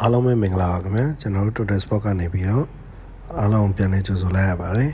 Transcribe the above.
အားလုံးပဲမင်္ဂလာပါခင်ဗျာကျွန်တော်တို့ Total Sport ကနေပြီးတော့အားလုံးပြန်လည်ကြိုဆိုလိုက်ရပါတယ်